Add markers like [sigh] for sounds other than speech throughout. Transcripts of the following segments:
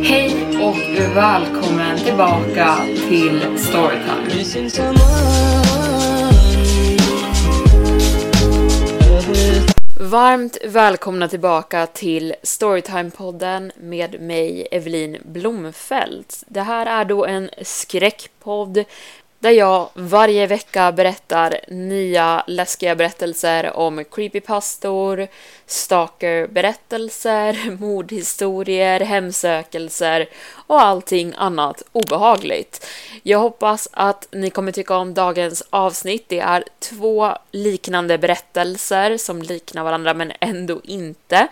Hej och välkommen tillbaka till Storytime. Varmt välkomna tillbaka till Storytime-podden med mig, Evelin Blomfelt. Det här är då en skräckpodd där jag varje vecka berättar nya läskiga berättelser om creepypastor, stalkerberättelser, [laughs] mordhistorier, hemsökelser och allting annat obehagligt. Jag hoppas att ni kommer tycka om dagens avsnitt. Det är två liknande berättelser som liknar varandra men ändå inte.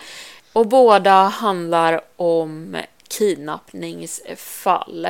Och båda handlar om kidnappningsfall.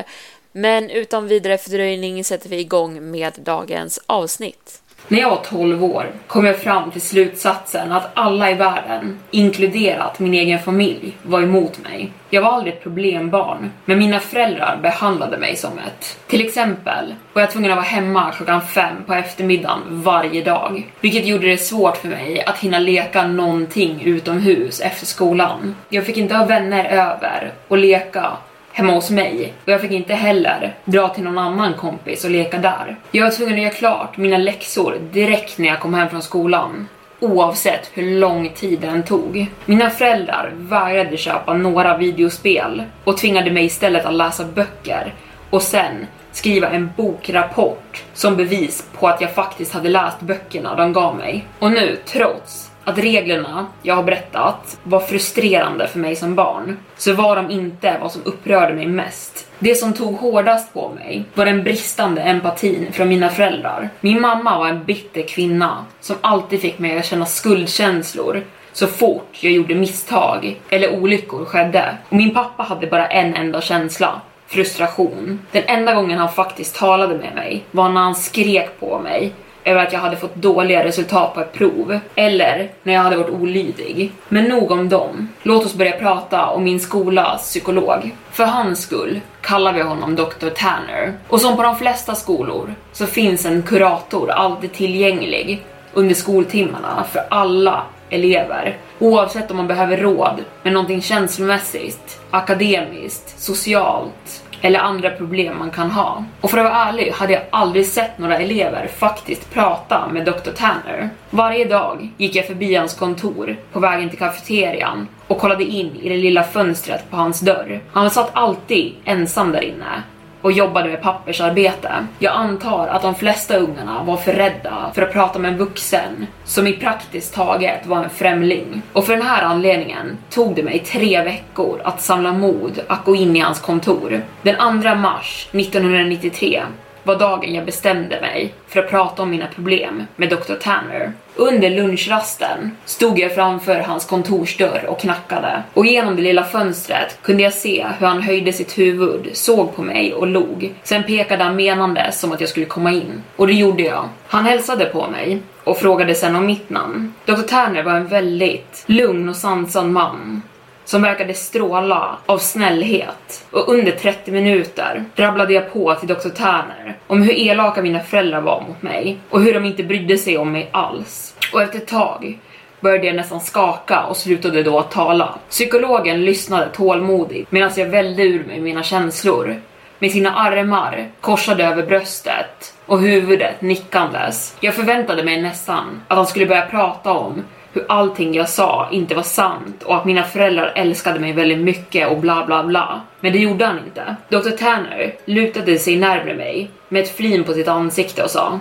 Men utan vidare fördröjning sätter vi igång med dagens avsnitt. När jag var 12 år kom jag fram till slutsatsen att alla i världen, inkluderat min egen familj, var emot mig. Jag var aldrig ett problembarn, men mina föräldrar behandlade mig som ett. Till exempel var jag tvungen att vara hemma klockan fem på eftermiddagen varje dag, vilket gjorde det svårt för mig att hinna leka någonting utomhus efter skolan. Jag fick inte ha vänner över och leka hemma hos mig och jag fick inte heller dra till någon annan kompis och leka där. Jag var tvungen att göra klart mina läxor direkt när jag kom hem från skolan oavsett hur lång tid den tog. Mina föräldrar vägrade köpa några videospel och tvingade mig istället att läsa böcker och sen skriva en bokrapport som bevis på att jag faktiskt hade läst böckerna de gav mig. Och nu, trots att reglerna jag har berättat var frustrerande för mig som barn, så var de inte vad som upprörde mig mest. Det som tog hårdast på mig var den bristande empatin från mina föräldrar. Min mamma var en bitter kvinna som alltid fick mig att känna skuldkänslor så fort jag gjorde misstag eller olyckor skedde. Och min pappa hade bara en enda känsla, frustration. Den enda gången han faktiskt talade med mig var när han skrek på mig över att jag hade fått dåliga resultat på ett prov eller när jag hade varit olydig. Men nog om dem. Låt oss börja prata om min skolas psykolog. För hans skull kallar vi honom Dr. Tanner. Och som på de flesta skolor så finns en kurator alltid tillgänglig under skoltimmarna för alla elever oavsett om man behöver råd med någonting känslomässigt, akademiskt, socialt eller andra problem man kan ha. Och för att vara ärlig hade jag aldrig sett några elever faktiskt prata med Dr. Tanner. Varje dag gick jag förbi hans kontor på vägen till kafeterian och kollade in i det lilla fönstret på hans dörr. Han satt alltid ensam där inne och jobbade med pappersarbete. Jag antar att de flesta ungarna var för rädda för att prata med en vuxen som i praktiskt taget var en främling. Och för den här anledningen tog det mig tre veckor att samla mod att gå in i hans kontor. Den 2 mars 1993 var dagen jag bestämde mig för att prata om mina problem med Dr. Tanner. Under lunchrasten stod jag framför hans kontorsdörr och knackade och genom det lilla fönstret kunde jag se hur han höjde sitt huvud, såg på mig och log. Sen pekade han menande som att jag skulle komma in och det gjorde jag. Han hälsade på mig och frågade sen om mitt namn. Dr. Tanner var en väldigt lugn och sansad man som verkade stråla av snällhet. Och under 30 minuter rabblade jag på till Dr. Tanner om hur elaka mina föräldrar var mot mig och hur de inte brydde sig om mig alls. Och efter ett tag började jag nästan skaka och slutade då att tala. Psykologen lyssnade tålmodigt medan jag välde ur mig mina känslor med sina armar korsade över bröstet och huvudet nickandes. Jag förväntade mig nästan att han skulle börja prata om hur allting jag sa inte var sant och att mina föräldrar älskade mig väldigt mycket och bla bla bla. Men det gjorde han inte. Dr. Tanner lutade sig närmare mig med ett flin på sitt ansikte och sa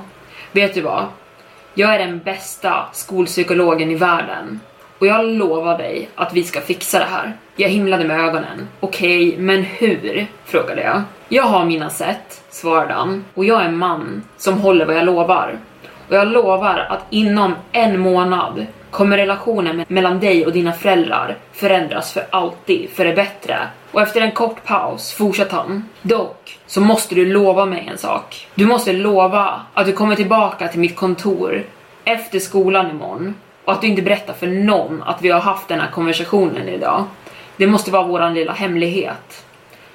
Vet du vad? Jag är den bästa skolpsykologen i världen och jag lovar dig att vi ska fixa det här. Jag himlade med ögonen. Okej, okay, men hur? frågade jag. Jag har mina sätt, svarade han, och jag är en man som håller vad jag lovar. Och jag lovar att inom en månad kommer relationen mellan dig och dina föräldrar förändras för alltid för det bättre. Och efter en kort paus fortsätter han. Dock så måste du lova mig en sak. Du måste lova att du kommer tillbaka till mitt kontor efter skolan imorgon och att du inte berättar för någon att vi har haft den här konversationen idag. Det måste vara våran lilla hemlighet.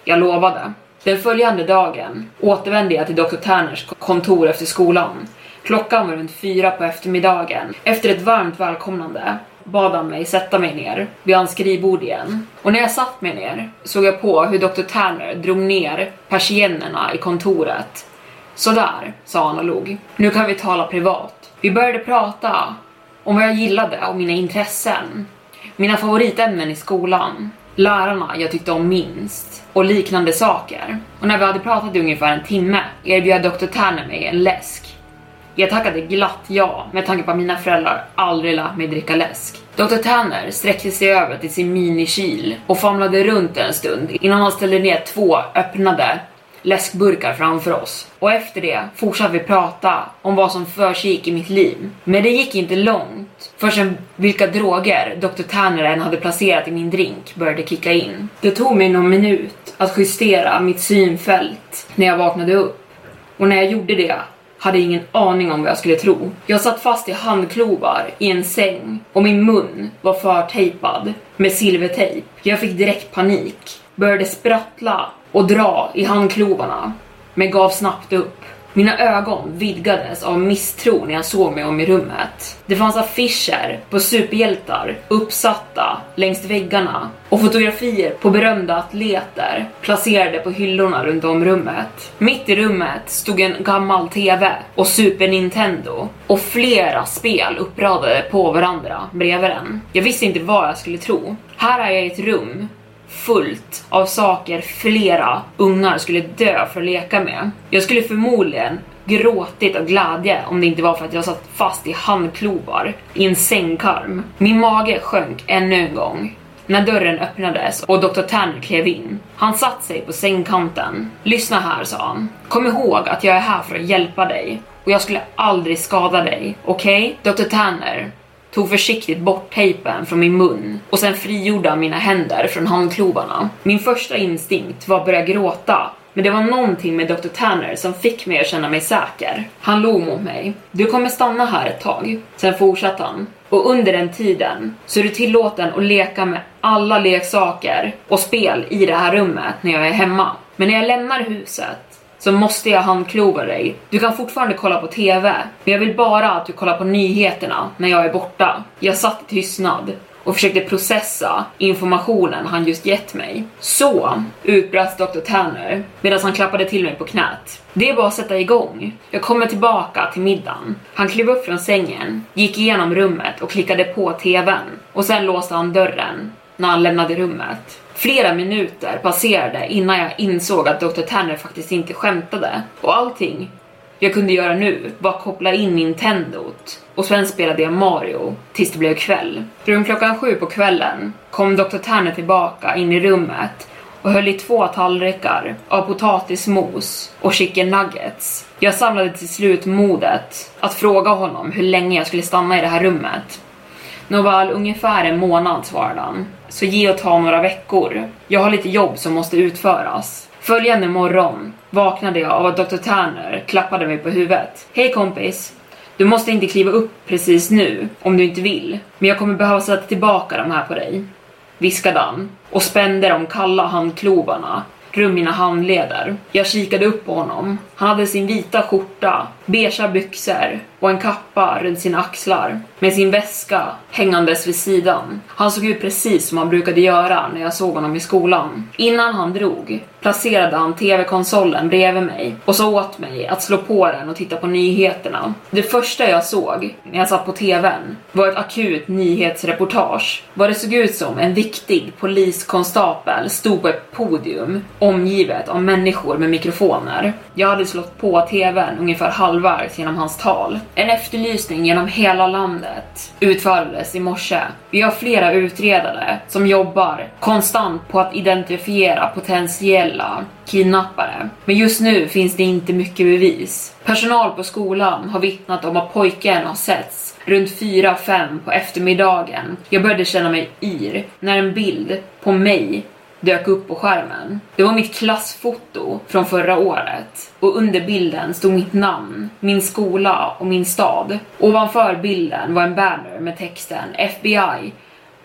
Jag lovade. Den följande dagen återvände jag till Dr. Terners kontor efter skolan. Klockan var runt fyra på eftermiddagen. Efter ett varmt välkomnande bad han mig sätta mig ner vid hans skrivbord igen. Och när jag satt mig ner såg jag på hur Dr. Tanner drog ner persiennerna i kontoret. Sådär, sa han och log. Nu kan vi tala privat. Vi började prata om vad jag gillade och mina intressen. Mina favoritämnen i skolan. Lärarna jag tyckte om minst. Och liknande saker. Och när vi hade pratat i ungefär en timme erbjöd Dr. Tanner mig en läsk. Jag tackade glatt ja med tanke på att mina föräldrar aldrig lät mig dricka läsk. Dr. Tanner sträckte sig över till sin minikyl och famlade runt en stund innan han ställde ner två öppnade läskburkar framför oss. Och efter det fortsatte vi prata om vad som försiggick i mitt liv. Men det gick inte långt förrän vilka droger Dr. Tanner än hade placerat i min drink började kicka in. Det tog mig någon minut att justera mitt synfält när jag vaknade upp. Och när jag gjorde det hade ingen aning om vad jag skulle tro. Jag satt fast i handklovar i en säng och min mun var förtejpad med silvertejp. Jag fick direkt panik, började sprattla och dra i handklovarna, men gav snabbt upp. Mina ögon vidgades av misstro när jag såg mig om i rummet. Det fanns affischer på superhjältar uppsatta längs väggarna och fotografier på berömda atleter placerade på hyllorna runt om rummet. Mitt i rummet stod en gammal TV och Super Nintendo och flera spel uppradade på varandra bredvid den. Jag visste inte vad jag skulle tro. Här är jag i ett rum fullt av saker flera ungar skulle dö för att leka med. Jag skulle förmodligen gråtit av glädje om det inte var för att jag satt fast i handklovar i en sängkarm. Min mage sjönk ännu en gång när dörren öppnades och Dr. Tanner klev in. Han satte sig på sängkanten. Lyssna här, sa han. Kom ihåg att jag är här för att hjälpa dig och jag skulle aldrig skada dig, okej? Okay? Dr. Tanner, tog försiktigt bort tejpen från min mun och sen frigjorde han mina händer från handklovarna. Min första instinkt var att börja gråta men det var någonting med Dr. Tanner som fick mig att känna mig säker. Han log mot mig. Du kommer stanna här ett tag. Sen fortsatte han. Och under den tiden så är du tillåten att leka med alla leksaker och spel i det här rummet när jag är hemma. Men när jag lämnar huset så måste jag handklova dig. Du kan fortfarande kolla på TV, men jag vill bara att du kollar på nyheterna när jag är borta. Jag satt i tystnad och försökte processa informationen han just gett mig. Så, utbrast Dr. Tanner medan han klappade till mig på knät. Det är bara att sätta igång. Jag kommer tillbaka till middagen. Han klev upp från sängen, gick igenom rummet och klickade på TVn och sen låste han dörren när han lämnade rummet. Flera minuter passerade innan jag insåg att Dr. Tanner faktiskt inte skämtade. Och allting jag kunde göra nu var att koppla in Nintendot och sen spelade jag Mario tills det blev kväll. Runt klockan sju på kvällen kom Dr. Tanner tillbaka in i rummet och höll i två tallrikar av potatismos och chicken nuggets. Jag samlade till slut modet att fråga honom hur länge jag skulle stanna i det här rummet. Nåväl, ungefär en månad svarade han. Så ge och ta några veckor. Jag har lite jobb som måste utföras. Följande morgon vaknade jag av att Dr. Tanner klappade mig på huvudet. Hej kompis! Du måste inte kliva upp precis nu om du inte vill, men jag kommer behöva sätta tillbaka de här på dig. Viskade han och spände de kalla handklovarna runt mina handleder. Jag kikade upp på honom. Han hade sin vita skjorta, beiga byxor och en kappa runt sina axlar med sin väska hängandes vid sidan. Han såg ut precis som han brukade göra när jag såg honom i skolan. Innan han drog placerade han tv-konsolen bredvid mig och sa åt mig att slå på den och titta på nyheterna. Det första jag såg när jag satt på tvn var ett akut nyhetsreportage. Vad det såg ut som en viktig poliskonstapel stod på ett podium omgivet av människor med mikrofoner. Jag hade slått på tvn ungefär halvvägs genom hans tal. En efterlysning genom hela landet utfördes i morse. Vi har flera utredare som jobbar konstant på att identifiera potentiella kidnappare. Men just nu finns det inte mycket bevis. Personal på skolan har vittnat om att pojken har setts runt 4-5 på eftermiddagen. Jag började känna mig yr när en bild på mig dök upp på skärmen. Det var mitt klassfoto från förra året och under bilden stod mitt namn, min skola och min stad. Ovanför bilden var en banner med texten FBI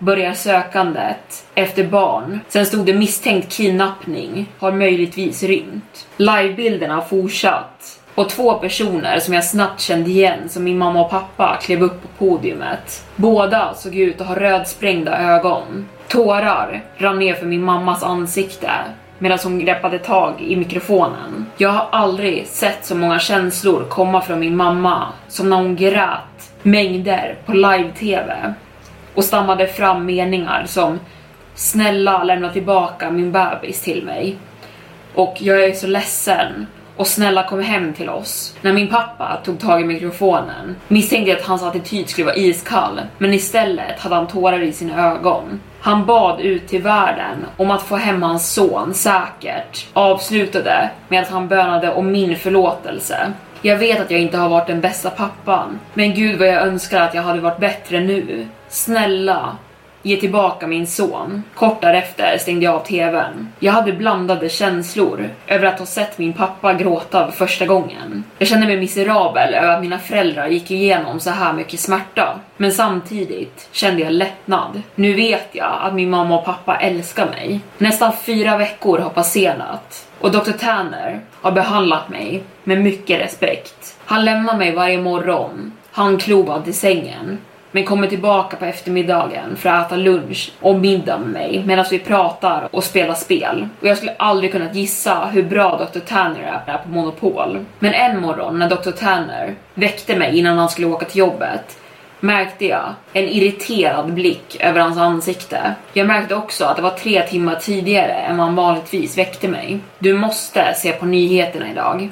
börjar sökandet efter barn. Sen stod det misstänkt kidnappning, har möjligtvis rymt. Livebilderna har fortsatt och två personer som jag snabbt kände igen som min mamma och pappa klev upp på podiumet. Båda såg ut att ha rödsprängda ögon. Tårar rann ner för min mammas ansikte medan hon greppade tag i mikrofonen. Jag har aldrig sett så många känslor komma från min mamma som när hon grät mängder på live-tv och stammade fram meningar som Snälla lämna tillbaka min bebis till mig. Och jag är så ledsen och snälla kom hem till oss. När min pappa tog tag i mikrofonen misstänkte jag att hans attityd skulle vara iskall, men istället hade han tårar i sina ögon. Han bad ut till världen om att få hem hans son säkert, avslutade med att han bönade om min förlåtelse. Jag vet att jag inte har varit den bästa pappan, men gud vad jag önskar att jag hade varit bättre nu. Snälla, ge tillbaka min son. Kort därefter stängde jag av tvn. Jag hade blandade känslor över att ha sett min pappa gråta för första gången. Jag kände mig miserabel över att mina föräldrar gick igenom så här mycket smärta. Men samtidigt kände jag lättnad. Nu vet jag att min mamma och pappa älskar mig. Nästan fyra veckor har passerat och Dr. Tanner har behandlat mig med mycket respekt. Han lämnar mig varje morgon, handklovad till sängen men kommer tillbaka på eftermiddagen för att äta lunch och middag med mig medan vi pratar och spelar spel. Och jag skulle aldrig kunnat gissa hur bra Dr. Tanner är på Monopol. Men en morgon när Dr. Tanner väckte mig innan han skulle åka till jobbet märkte jag en irriterad blick över hans ansikte. Jag märkte också att det var tre timmar tidigare än vad han vanligtvis väckte mig. Du måste se på nyheterna idag.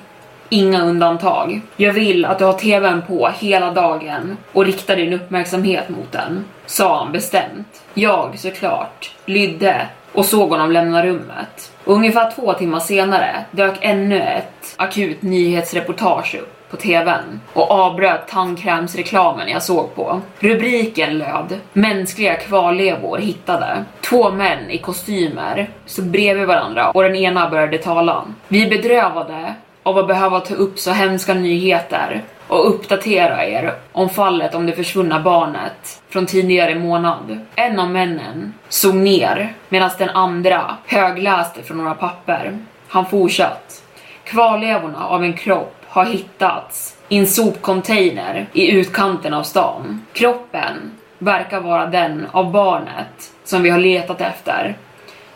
Inga undantag. Jag vill att du har tvn på hela dagen och riktar din uppmärksamhet mot den, sa han bestämt. Jag såklart lydde och såg honom lämna rummet. Och ungefär två timmar senare dök ännu ett akut nyhetsreportage upp på tvn och avbröt tandkrämsreklamen jag såg på. Rubriken löd “Mänskliga kvarlevor hittade”. Två män i kostymer stod bredvid varandra och den ena började tala. Vi bedrövade av att behöva ta upp så hemska nyheter och uppdatera er om fallet om det försvunna barnet från tidigare månad. En av männen såg ner medan den andra högläste från några papper. Han fortsatt. Kvarlevorna av en kropp har hittats i en sopcontainer i utkanten av stan. Kroppen verkar vara den av barnet som vi har letat efter,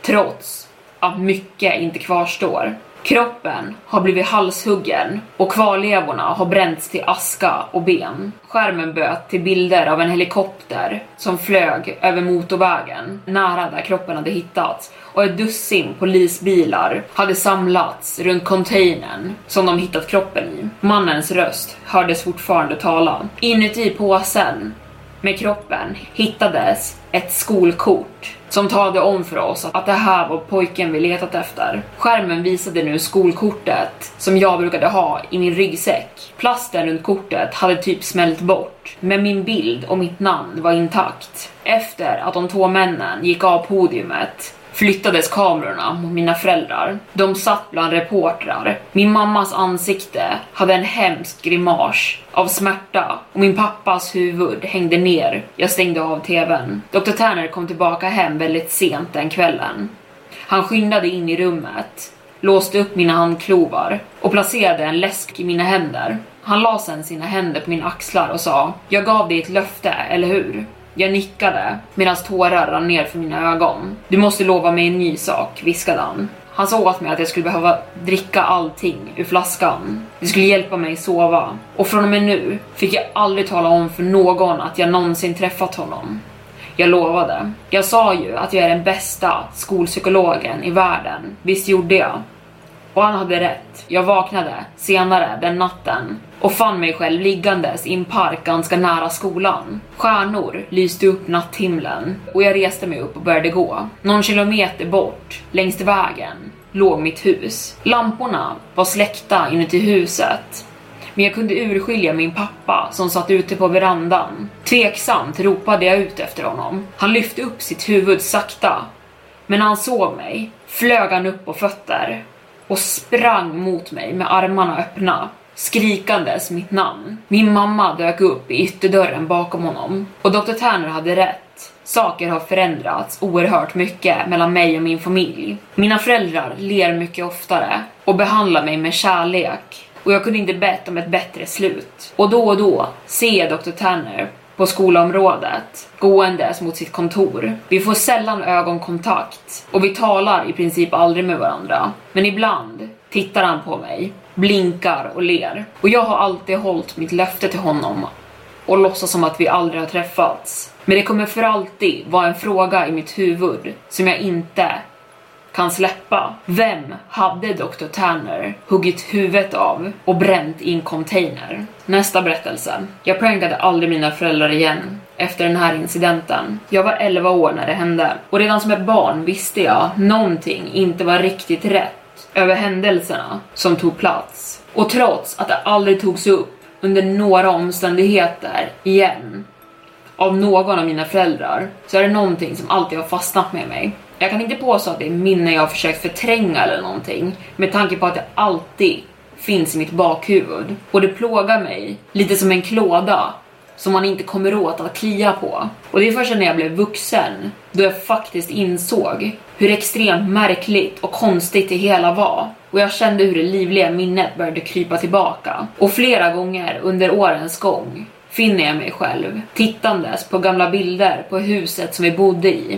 trots att mycket inte kvarstår. Kroppen har blivit halshuggen och kvarlevorna har bränts till aska och ben. Skärmen böt till bilder av en helikopter som flög över motorvägen nära där kroppen hade hittats och ett dussin polisbilar hade samlats runt containern som de hittat kroppen i. Mannens röst hördes fortfarande tala. Inuti påsen med kroppen hittades ett skolkort som talade om för oss att det här var pojken vi letat efter. Skärmen visade nu skolkortet som jag brukade ha i min ryggsäck. Plasten runt kortet hade typ smält bort, men min bild och mitt namn var intakt. Efter att de två männen gick av podiumet flyttades kamerorna mot mina föräldrar. De satt bland reportrar. Min mammas ansikte hade en hemsk grimas av smärta och min pappas huvud hängde ner. Jag stängde av tvn. Dr. Tanner kom tillbaka hem väldigt sent den kvällen. Han skyndade in i rummet, låste upp mina handklovar och placerade en läsk i mina händer. Han la sen sina händer på mina axlar och sa Jag gav dig ett löfte, eller hur? Jag nickade medan tårar rann ner för mina ögon. Du måste lova mig en ny sak, viskade han. Han sa åt mig att jag skulle behöva dricka allting ur flaskan. Det skulle hjälpa mig sova. Och från och med nu fick jag aldrig tala om för någon att jag någonsin träffat honom. Jag lovade. Jag sa ju att jag är den bästa skolpsykologen i världen. Visst gjorde jag? Och han hade rätt. Jag vaknade senare den natten och fann mig själv liggandes i en park ganska nära skolan. Stjärnor lyste upp natthimlen och jag reste mig upp och började gå. Någon kilometer bort, längs vägen, låg mitt hus. Lamporna var släckta inuti huset men jag kunde urskilja min pappa som satt ute på verandan. Tveksamt ropade jag ut efter honom. Han lyfte upp sitt huvud sakta, men när han såg mig flög han upp på fötter och sprang mot mig med armarna öppna, skrikandes mitt namn. Min mamma dök upp i ytterdörren bakom honom och Dr. Tanner hade rätt. Saker har förändrats oerhört mycket mellan mig och min familj. Mina föräldrar ler mycket oftare och behandlar mig med kärlek och jag kunde inte bett om ett bättre slut. Och då och då ser jag Dr. Tanner på skolområdet gåendes mot sitt kontor. Vi får sällan ögonkontakt och vi talar i princip aldrig med varandra. Men ibland tittar han på mig, blinkar och ler. Och jag har alltid hållit mitt löfte till honom och låtsas som att vi aldrig har träffats. Men det kommer för alltid vara en fråga i mitt huvud som jag inte kan släppa. Vem hade Dr. Tanner huggit huvudet av och bränt i en container? Nästa berättelse. Jag prankade aldrig mina föräldrar igen efter den här incidenten. Jag var 11 år när det hände och redan som ett barn visste jag någonting inte var riktigt rätt över händelserna som tog plats. Och trots att det aldrig togs upp under några omständigheter igen av någon av mina föräldrar så är det någonting som alltid har fastnat med mig. Jag kan inte påstå att det är minnen jag har försökt förtränga eller någonting med tanke på att det alltid finns i mitt bakhuvud och det plågar mig lite som en klåda som man inte kommer åt att klia på. Och det är först när jag blev vuxen då jag faktiskt insåg hur extremt märkligt och konstigt det hela var. Och jag kände hur det livliga minnet började krypa tillbaka. Och flera gånger under årens gång finner jag mig själv tittandes på gamla bilder på huset som vi bodde i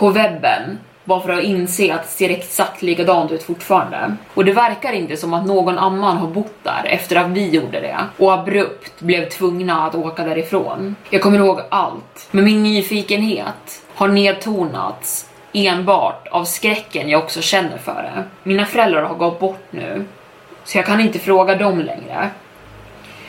På webben bara för att inse att det ser exakt likadant ut fortfarande. Och det verkar inte som att någon annan har bott där efter att vi gjorde det och abrupt blev tvungna att åka därifrån. Jag kommer ihåg allt, men min nyfikenhet har nedtonats enbart av skräcken jag också känner för det. Mina föräldrar har gått bort nu, så jag kan inte fråga dem längre.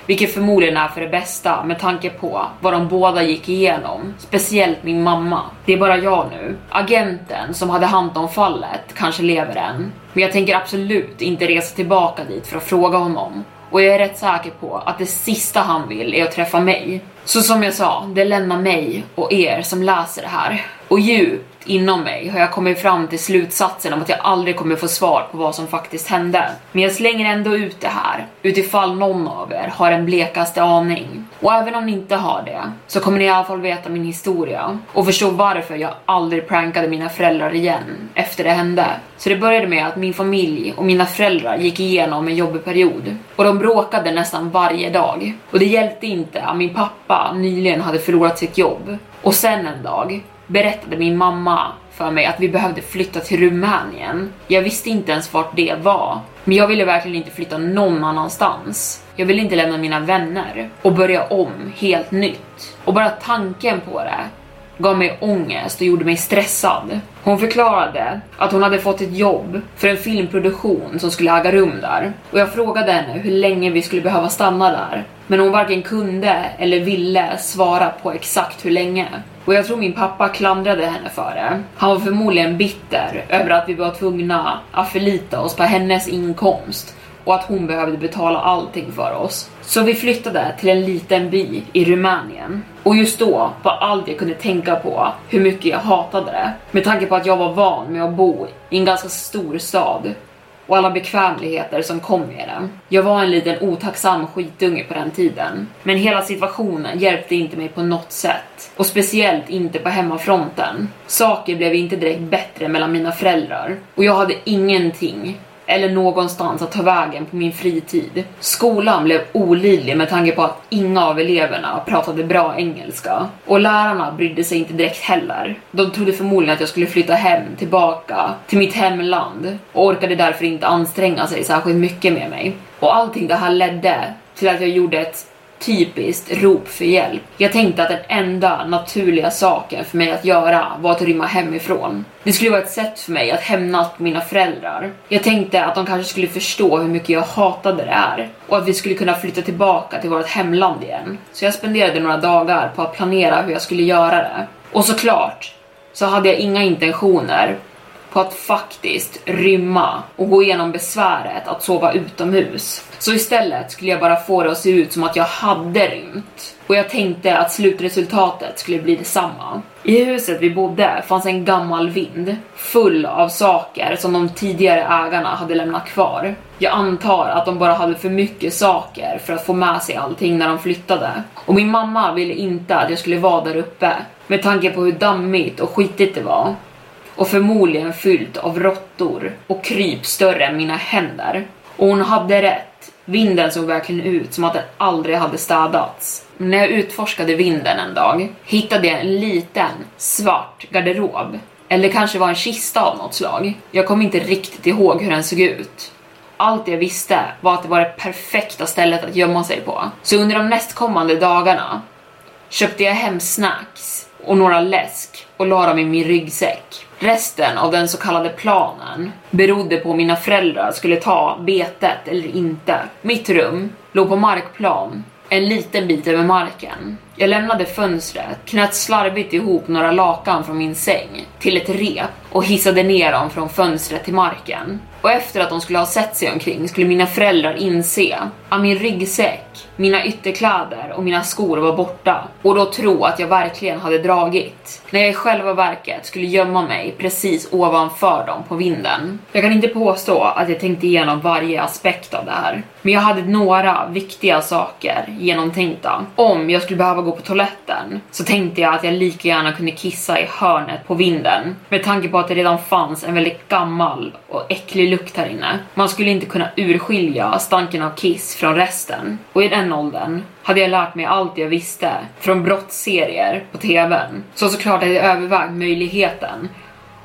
Vilket förmodligen är för det bästa med tanke på vad de båda gick igenom. Speciellt min mamma. Det är bara jag nu. Agenten som hade hand om fallet kanske lever än. Men jag tänker absolut inte resa tillbaka dit för att fråga honom. Och jag är rätt säker på att det sista han vill är att träffa mig. Så som jag sa, det lämnar mig och er som läser det här. Och djupt inom mig har jag kommit fram till slutsatsen om att jag aldrig kommer få svar på vad som faktiskt hände. Men jag slänger ändå ut det här, utifall någon av er har en blekaste aning. Och även om ni inte har det, så kommer ni i alla fall veta min historia och förstå varför jag aldrig prankade mina föräldrar igen efter det hände. Så det började med att min familj och mina föräldrar gick igenom en jobbig period och de bråkade nästan varje dag. Och det hjälpte inte att min pappa nyligen hade förlorat sitt jobb. Och sen en dag berättade min mamma för mig att vi behövde flytta till Rumänien. Jag visste inte ens vart det var, men jag ville verkligen inte flytta någon annanstans. Jag ville inte lämna mina vänner och börja om helt nytt. Och bara tanken på det gav mig ångest och gjorde mig stressad. Hon förklarade att hon hade fått ett jobb för en filmproduktion som skulle äga rum där och jag frågade henne hur länge vi skulle behöva stanna där. Men hon varken kunde eller ville svara på exakt hur länge. Och jag tror min pappa klandrade henne för det. Han var förmodligen bitter över att vi var tvungna att förlita oss på hennes inkomst och att hon behövde betala allting för oss. Så vi flyttade till en liten by i Rumänien. Och just då var allt jag kunde tänka på hur mycket jag hatade det. Med tanke på att jag var van med att bo i en ganska stor stad och alla bekvämligheter som kom med det. Jag var en liten otacksam skitunge på den tiden. Men hela situationen hjälpte inte mig på något sätt. Och speciellt inte på hemmafronten. Saker blev inte direkt bättre mellan mina föräldrar. Och jag hade ingenting eller någonstans att ta vägen på min fritid. Skolan blev olidlig med tanke på att inga av eleverna pratade bra engelska och lärarna brydde sig inte direkt heller. De trodde förmodligen att jag skulle flytta hem tillbaka till mitt hemland och orkade därför inte anstränga sig särskilt mycket med mig. Och allting det här ledde till att jag gjorde ett typiskt rop för hjälp. Jag tänkte att den enda naturliga saken för mig att göra var att rymma hemifrån. Det skulle vara ett sätt för mig att hämnas på mina föräldrar. Jag tänkte att de kanske skulle förstå hur mycket jag hatade det här och att vi skulle kunna flytta tillbaka till vårt hemland igen. Så jag spenderade några dagar på att planera hur jag skulle göra det. Och såklart så hade jag inga intentioner på att faktiskt rymma och gå igenom besväret att sova utomhus. Så istället skulle jag bara få det att se ut som att jag hade rymt. Och jag tänkte att slutresultatet skulle bli detsamma. I huset vi bodde fanns en gammal vind, full av saker som de tidigare ägarna hade lämnat kvar. Jag antar att de bara hade för mycket saker för att få med sig allting när de flyttade. Och min mamma ville inte att jag skulle vara där uppe, med tanke på hur dammigt och skitigt det var och förmodligen fyllt av råttor och kryp större än mina händer. Och hon hade rätt. Vinden såg verkligen ut som att den aldrig hade städats. När jag utforskade vinden en dag hittade jag en liten svart garderob. Eller kanske var en kista av något slag. Jag kommer inte riktigt ihåg hur den såg ut. Allt jag visste var att det var det perfekta stället att gömma sig på. Så under de nästkommande dagarna köpte jag hem snacks och några läsk och la dem i min ryggsäck. Resten av den så kallade planen berodde på om mina föräldrar skulle ta betet eller inte. Mitt rum låg på markplan, en liten bit över marken. Jag lämnade fönstret, knöt slarvigt ihop några lakan från min säng till ett rep och hissade ner dem från fönstret till marken. Och efter att de skulle ha sett sig omkring skulle mina föräldrar inse att min ryggsäck, mina ytterkläder och mina skor var borta och då tro att jag verkligen hade dragit. När jag i själva verket skulle gömma mig precis ovanför dem på vinden. Jag kan inte påstå att jag tänkte igenom varje aspekt av det här, men jag hade några viktiga saker genomtänkta. Om jag skulle behöva gå på toaletten så tänkte jag att jag lika gärna kunde kissa i hörnet på vinden med tanke på att det redan fanns en väldigt gammal och äcklig lukt här inne. Man skulle inte kunna urskilja stanken av kiss från resten. Och i den åldern hade jag lärt mig allt jag visste från brottsserier på TVn. Så såklart hade jag övervägt möjligheten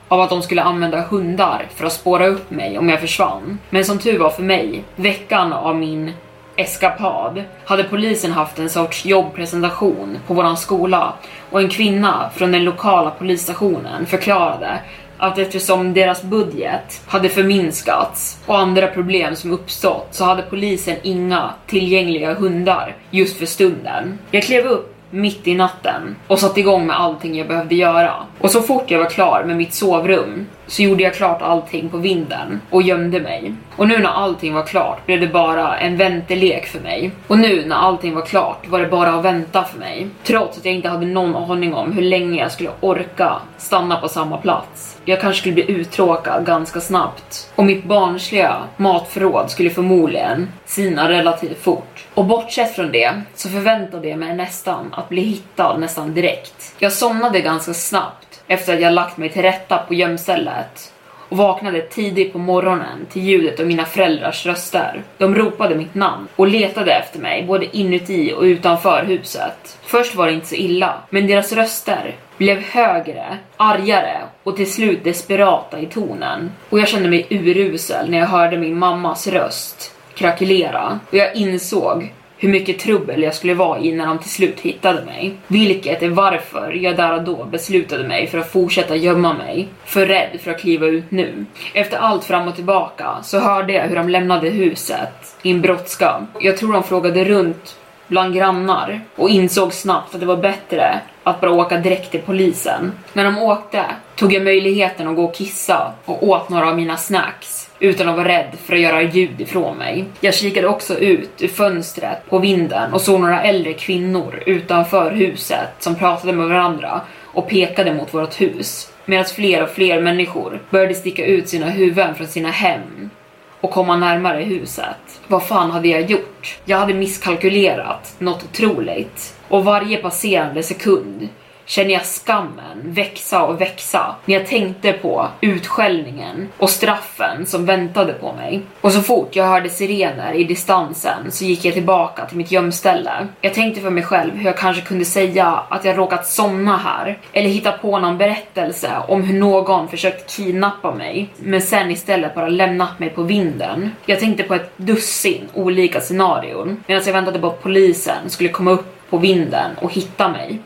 av att de skulle använda hundar för att spåra upp mig om jag försvann. Men som tur var för mig, veckan av min eskapad hade polisen haft en sorts jobbpresentation på våran skola och en kvinna från den lokala polisstationen förklarade att eftersom deras budget hade förminskats och andra problem som uppstått så hade polisen inga tillgängliga hundar just för stunden. Jag klev upp mitt i natten och satte igång med allting jag behövde göra. Och så fort jag var klar med mitt sovrum så gjorde jag klart allting på vinden och gömde mig. Och nu när allting var klart blev det bara en väntelek för mig. Och nu när allting var klart var det bara att vänta för mig. Trots att jag inte hade någon aning om hur länge jag skulle orka stanna på samma plats. Jag kanske skulle bli uttråkad ganska snabbt. Och mitt barnsliga matförråd skulle förmodligen sina relativt fort. Och bortsett från det så förväntade jag mig nästan att bli hittad nästan direkt. Jag somnade ganska snabbt efter att jag lagt mig till rätta på gömstället och vaknade tidigt på morgonen till ljudet av mina föräldrars röster. De ropade mitt namn och letade efter mig både inuti och utanför huset. Först var det inte så illa, men deras röster blev högre, argare och till slut desperata i tonen. Och jag kände mig urusel när jag hörde min mammas röst krackelera och jag insåg hur mycket trubbel jag skulle vara i när de till slut hittade mig. Vilket är varför jag där och då beslutade mig för att fortsätta gömma mig. För rädd för att kliva ut nu. Efter allt fram och tillbaka så hörde jag hur de lämnade huset i en brådska. Jag tror de frågade runt bland grannar och insåg snabbt att det var bättre att bara åka direkt till polisen. När de åkte tog jag möjligheten att gå och kissa och åt några av mina snacks utan att vara rädd för att göra ljud ifrån mig. Jag kikade också ut ur fönstret på vinden och såg några äldre kvinnor utanför huset som pratade med varandra och pekade mot vårt hus. Medan fler och fler människor började sticka ut sina huvuden från sina hem och komma närmare huset. Vad fan hade jag gjort? Jag hade misskalkylerat något otroligt. Och varje passerande sekund känner jag skammen växa och växa när jag tänkte på utskällningen och straffen som väntade på mig. Och så fort jag hörde sirener i distansen så gick jag tillbaka till mitt gömställe. Jag tänkte för mig själv hur jag kanske kunde säga att jag råkat somna här eller hitta på någon berättelse om hur någon försökt kidnappa mig men sen istället bara lämnat mig på vinden. Jag tänkte på ett dussin olika scenarion medan jag väntade på att polisen skulle komma upp på vinden och hitta mig.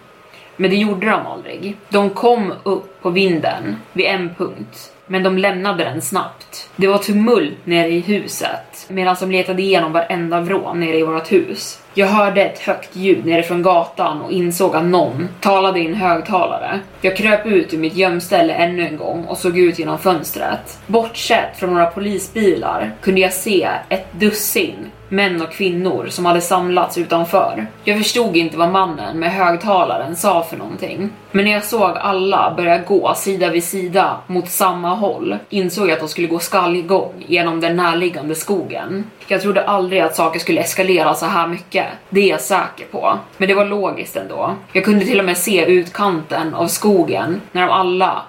Men det gjorde de aldrig. De kom upp på vinden vid en punkt, men de lämnade den snabbt. Det var tumult nere i huset medan de letade igenom varenda vrå nere i vårt hus. Jag hörde ett högt ljud nerifrån gatan och insåg att någon talade i en högtalare. Jag kröp ut ur mitt gömställe ännu en gång och såg ut genom fönstret. Bortsett från några polisbilar kunde jag se ett dussin män och kvinnor som hade samlats utanför. Jag förstod inte vad mannen med högtalaren sa för någonting. Men när jag såg alla börja gå sida vid sida mot samma håll insåg jag att de skulle gå skallgång genom den närliggande skogen. Jag trodde aldrig att saker skulle eskalera så här mycket. Det är jag säker på. Men det var logiskt ändå. Jag kunde till och med se utkanten av skogen när de alla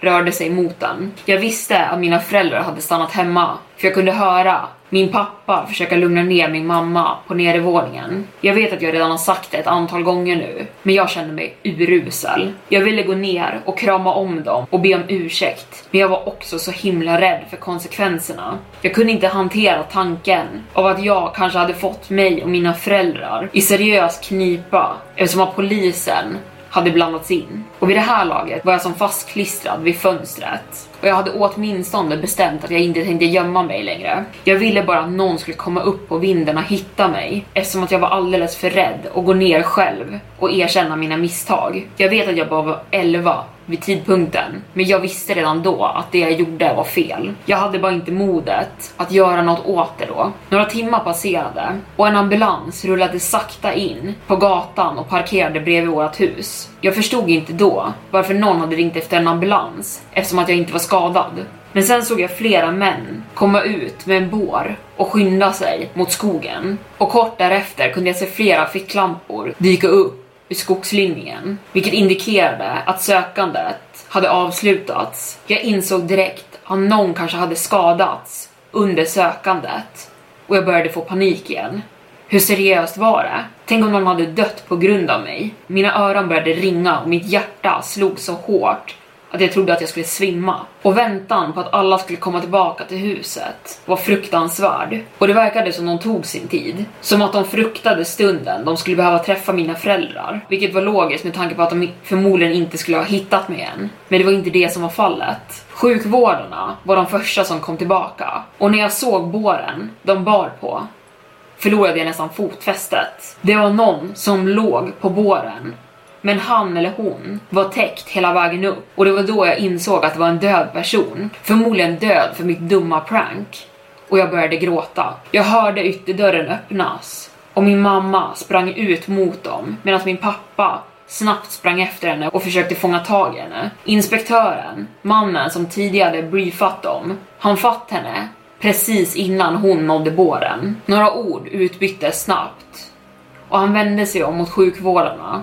rörde sig mot den. Jag visste att mina föräldrar hade stannat hemma, för jag kunde höra min pappa försöka lugna ner min mamma på nedervåningen. Jag vet att jag redan har sagt det ett antal gånger nu, men jag kände mig urusel. Jag ville gå ner och krama om dem och be om ursäkt, men jag var också så himla rädd för konsekvenserna. Jag kunde inte hantera tanken av att jag kanske hade fått mig och mina föräldrar i seriös knipa eftersom att polisen hade blandats in. Och vid det här laget var jag som fastklistrad vid fönstret. Och jag hade åtminstone bestämt att jag inte tänkte gömma mig längre. Jag ville bara att någon skulle komma upp på vinden och hitta mig. Eftersom att jag var alldeles för rädd att gå ner själv och erkänna mina misstag. Jag vet att jag bara var 11 vid tidpunkten, men jag visste redan då att det jag gjorde var fel. Jag hade bara inte modet att göra något åt det då. Några timmar passerade och en ambulans rullade sakta in på gatan och parkerade bredvid vårt hus. Jag förstod inte då varför någon hade ringt efter en ambulans eftersom att jag inte var skadad. Men sen såg jag flera män komma ut med en bår och skynda sig mot skogen. Och kort därefter kunde jag se flera ficklampor dyka upp ur skogslinjen, vilket indikerade att sökandet hade avslutats. Jag insåg direkt att någon kanske hade skadats under sökandet och jag började få panik igen. Hur seriöst var det? Tänk om någon hade dött på grund av mig? Mina öron började ringa och mitt hjärta slog så hårt att jag trodde att jag skulle svimma. Och väntan på att alla skulle komma tillbaka till huset var fruktansvärd. Och det verkade som de tog sin tid. Som att de fruktade stunden de skulle behöva träffa mina föräldrar. Vilket var logiskt med tanke på att de förmodligen inte skulle ha hittat mig än. Men det var inte det som var fallet. Sjukvårdarna var de första som kom tillbaka. Och när jag såg båren de bar på förlorade jag nästan fotfästet. Det var någon som låg på båren men han eller hon var täckt hela vägen upp och det var då jag insåg att det var en död person. Förmodligen död för mitt dumma prank. Och jag började gråta. Jag hörde ytterdörren öppnas och min mamma sprang ut mot dem medan min pappa snabbt sprang efter henne och försökte fånga tag i henne. Inspektören, mannen som tidigare briefat dem, han fatt henne precis innan hon nådde båren. Några ord utbyttes snabbt och han vände sig om mot sjukvårdarna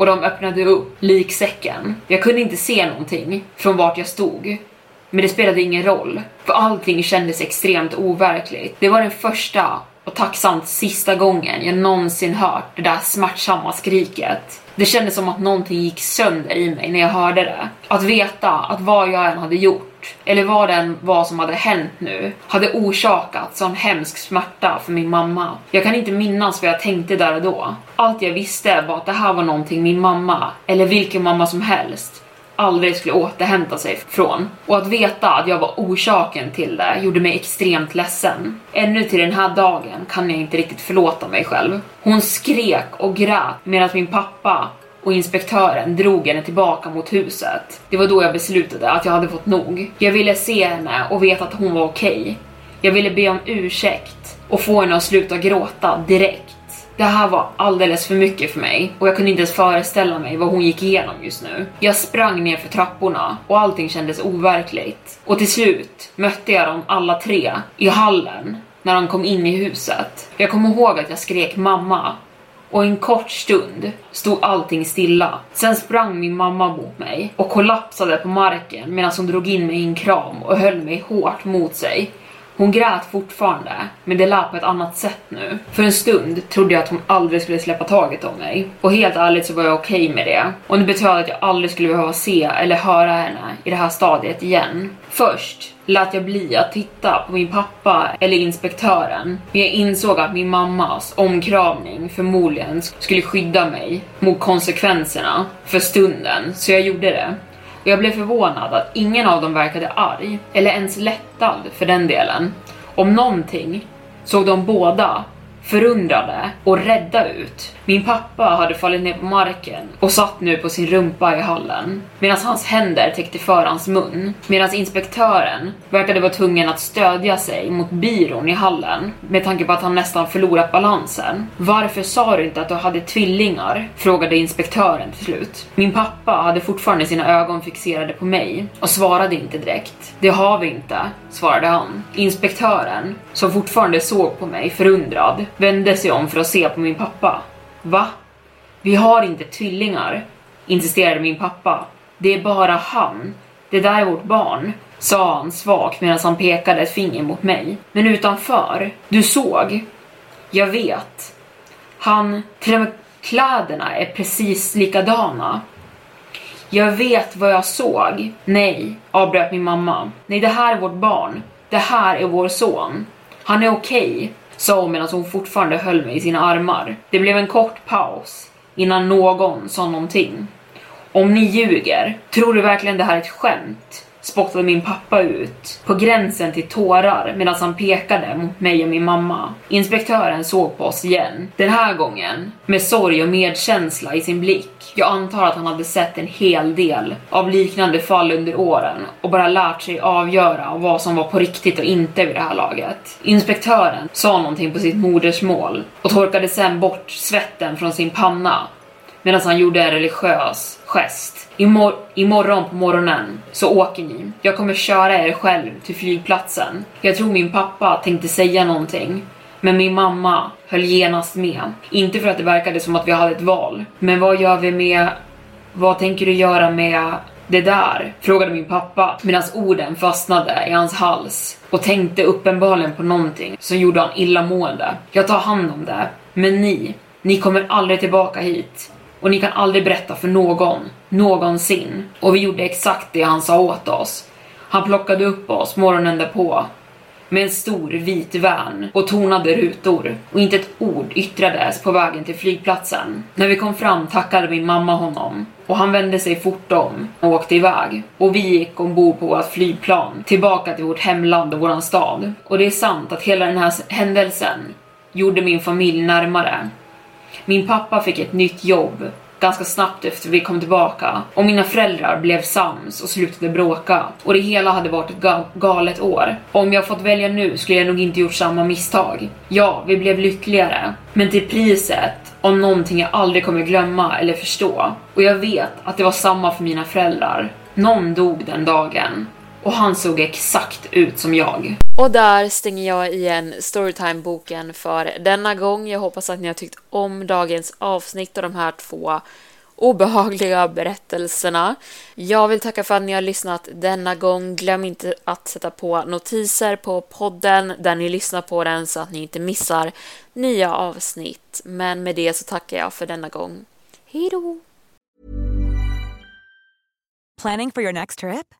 och de öppnade upp liksäcken. Jag kunde inte se någonting från vart jag stod. Men det spelade ingen roll, för allting kändes extremt overkligt. Det var den första och tacksamt sista gången jag någonsin hört det där smärtsamma skriket. Det kändes som att någonting gick sönder i mig när jag hörde det. Att veta att vad jag än hade gjort, eller vad det än var som hade hänt nu, hade orsakat sån hemsk smärta för min mamma. Jag kan inte minnas vad jag tänkte där och då. Allt jag visste var att det här var någonting min mamma, eller vilken mamma som helst, aldrig skulle återhämta sig från. Och att veta att jag var orsaken till det gjorde mig extremt ledsen. Ännu till den här dagen kan jag inte riktigt förlåta mig själv. Hon skrek och grät medan min pappa och inspektören drog henne tillbaka mot huset. Det var då jag beslutade att jag hade fått nog. Jag ville se henne och veta att hon var okej. Okay. Jag ville be om ursäkt och få henne att sluta gråta direkt. Det här var alldeles för mycket för mig och jag kunde inte ens föreställa mig vad hon gick igenom just nu. Jag sprang ner för trapporna och allting kändes overkligt. Och till slut mötte jag dem alla tre i hallen när de kom in i huset. Jag kommer ihåg att jag skrek mamma och en kort stund stod allting stilla. Sen sprang min mamma mot mig och kollapsade på marken medan hon drog in mig i en kram och höll mig hårt mot sig. Hon grät fortfarande, men det lät på ett annat sätt nu. För en stund trodde jag att hon aldrig skulle släppa taget om mig. Och helt ärligt så var jag okej okay med det. Och det betyder att jag aldrig skulle behöva se eller höra henne i det här stadiet igen. Först lät jag bli att titta på min pappa eller inspektören. Men jag insåg att min mammas omkramning förmodligen skulle skydda mig mot konsekvenserna för stunden, så jag gjorde det. Och jag blev förvånad att ingen av dem verkade arg, eller ens lättad för den delen. Om någonting såg de båda förundrade och rädda ut. Min pappa hade fallit ner på marken och satt nu på sin rumpa i hallen medan hans händer täckte för hans mun. Medan inspektören verkade vara tvungen att stödja sig mot byrån i hallen med tanke på att han nästan förlorat balansen. Varför sa du inte att du hade tvillingar? frågade inspektören till slut. Min pappa hade fortfarande sina ögon fixerade på mig och svarade inte direkt. Det har vi inte, svarade han. Inspektören, som fortfarande såg på mig förundrad, vände sig om för att se på min pappa. Va? Vi har inte tvillingar, insisterade min pappa. Det är bara han. Det där är vårt barn, sa han svagt medan han pekade ett finger mot mig. Men utanför, du såg? Jag vet. Han, till och med kläderna är precis likadana. Jag vet vad jag såg. Nej, avbröt min mamma. Nej, det här är vårt barn. Det här är vår son. Han är okej, okay, sa hon medan hon fortfarande höll mig i sina armar. Det blev en kort paus innan någon sa någonting. Om ni ljuger, tror du verkligen det här är ett skämt? Spottade min pappa ut, på gränsen till tårar medan han pekade mot mig och min mamma. Inspektören såg på oss igen, den här gången med sorg och medkänsla i sin blick. Jag antar att han hade sett en hel del av liknande fall under åren och bara lärt sig avgöra vad som var på riktigt och inte vid det här laget. Inspektören sa någonting på sitt modersmål och torkade sen bort svetten från sin panna medan han gjorde en religiös gest. Imor imorgon på morgonen så åker ni. Jag kommer köra er själv till flygplatsen. Jag tror min pappa tänkte säga någonting. Men min mamma höll genast med. Inte för att det verkade som att vi hade ett val. Men vad gör vi med... Vad tänker du göra med det där? Frågade min pappa medan orden fastnade i hans hals och tänkte uppenbarligen på någonting som gjorde han illamående. Jag tar hand om det. Men ni, ni kommer aldrig tillbaka hit och ni kan aldrig berätta för någon någonsin. Och vi gjorde exakt det han sa åt oss. Han plockade upp oss morgonen därpå med en stor vit van och tonade rutor och inte ett ord yttrades på vägen till flygplatsen. När vi kom fram tackade min mamma honom och han vände sig fort om och åkte iväg. Och vi gick ombord på vårt flygplan tillbaka till vårt hemland och våran stad. Och det är sant att hela den här händelsen gjorde min familj närmare. Min pappa fick ett nytt jobb ganska snabbt efter vi kom tillbaka och mina föräldrar blev sams och slutade bråka och det hela hade varit ett ga galet år. Och om jag fått välja nu skulle jag nog inte gjort samma misstag. Ja, vi blev lyckligare, men till priset om någonting jag aldrig kommer glömma eller förstå. Och jag vet att det var samma för mina föräldrar. Någon dog den dagen och han såg exakt ut som jag. Och där stänger jag igen Storytime-boken för denna gång. Jag hoppas att ni har tyckt om dagens avsnitt och de här två obehagliga berättelserna. Jag vill tacka för att ni har lyssnat denna gång. Glöm inte att sätta på notiser på podden där ni lyssnar på den så att ni inte missar nya avsnitt. Men med det så tackar jag för denna gång. Hejdå! Planning for your next trip?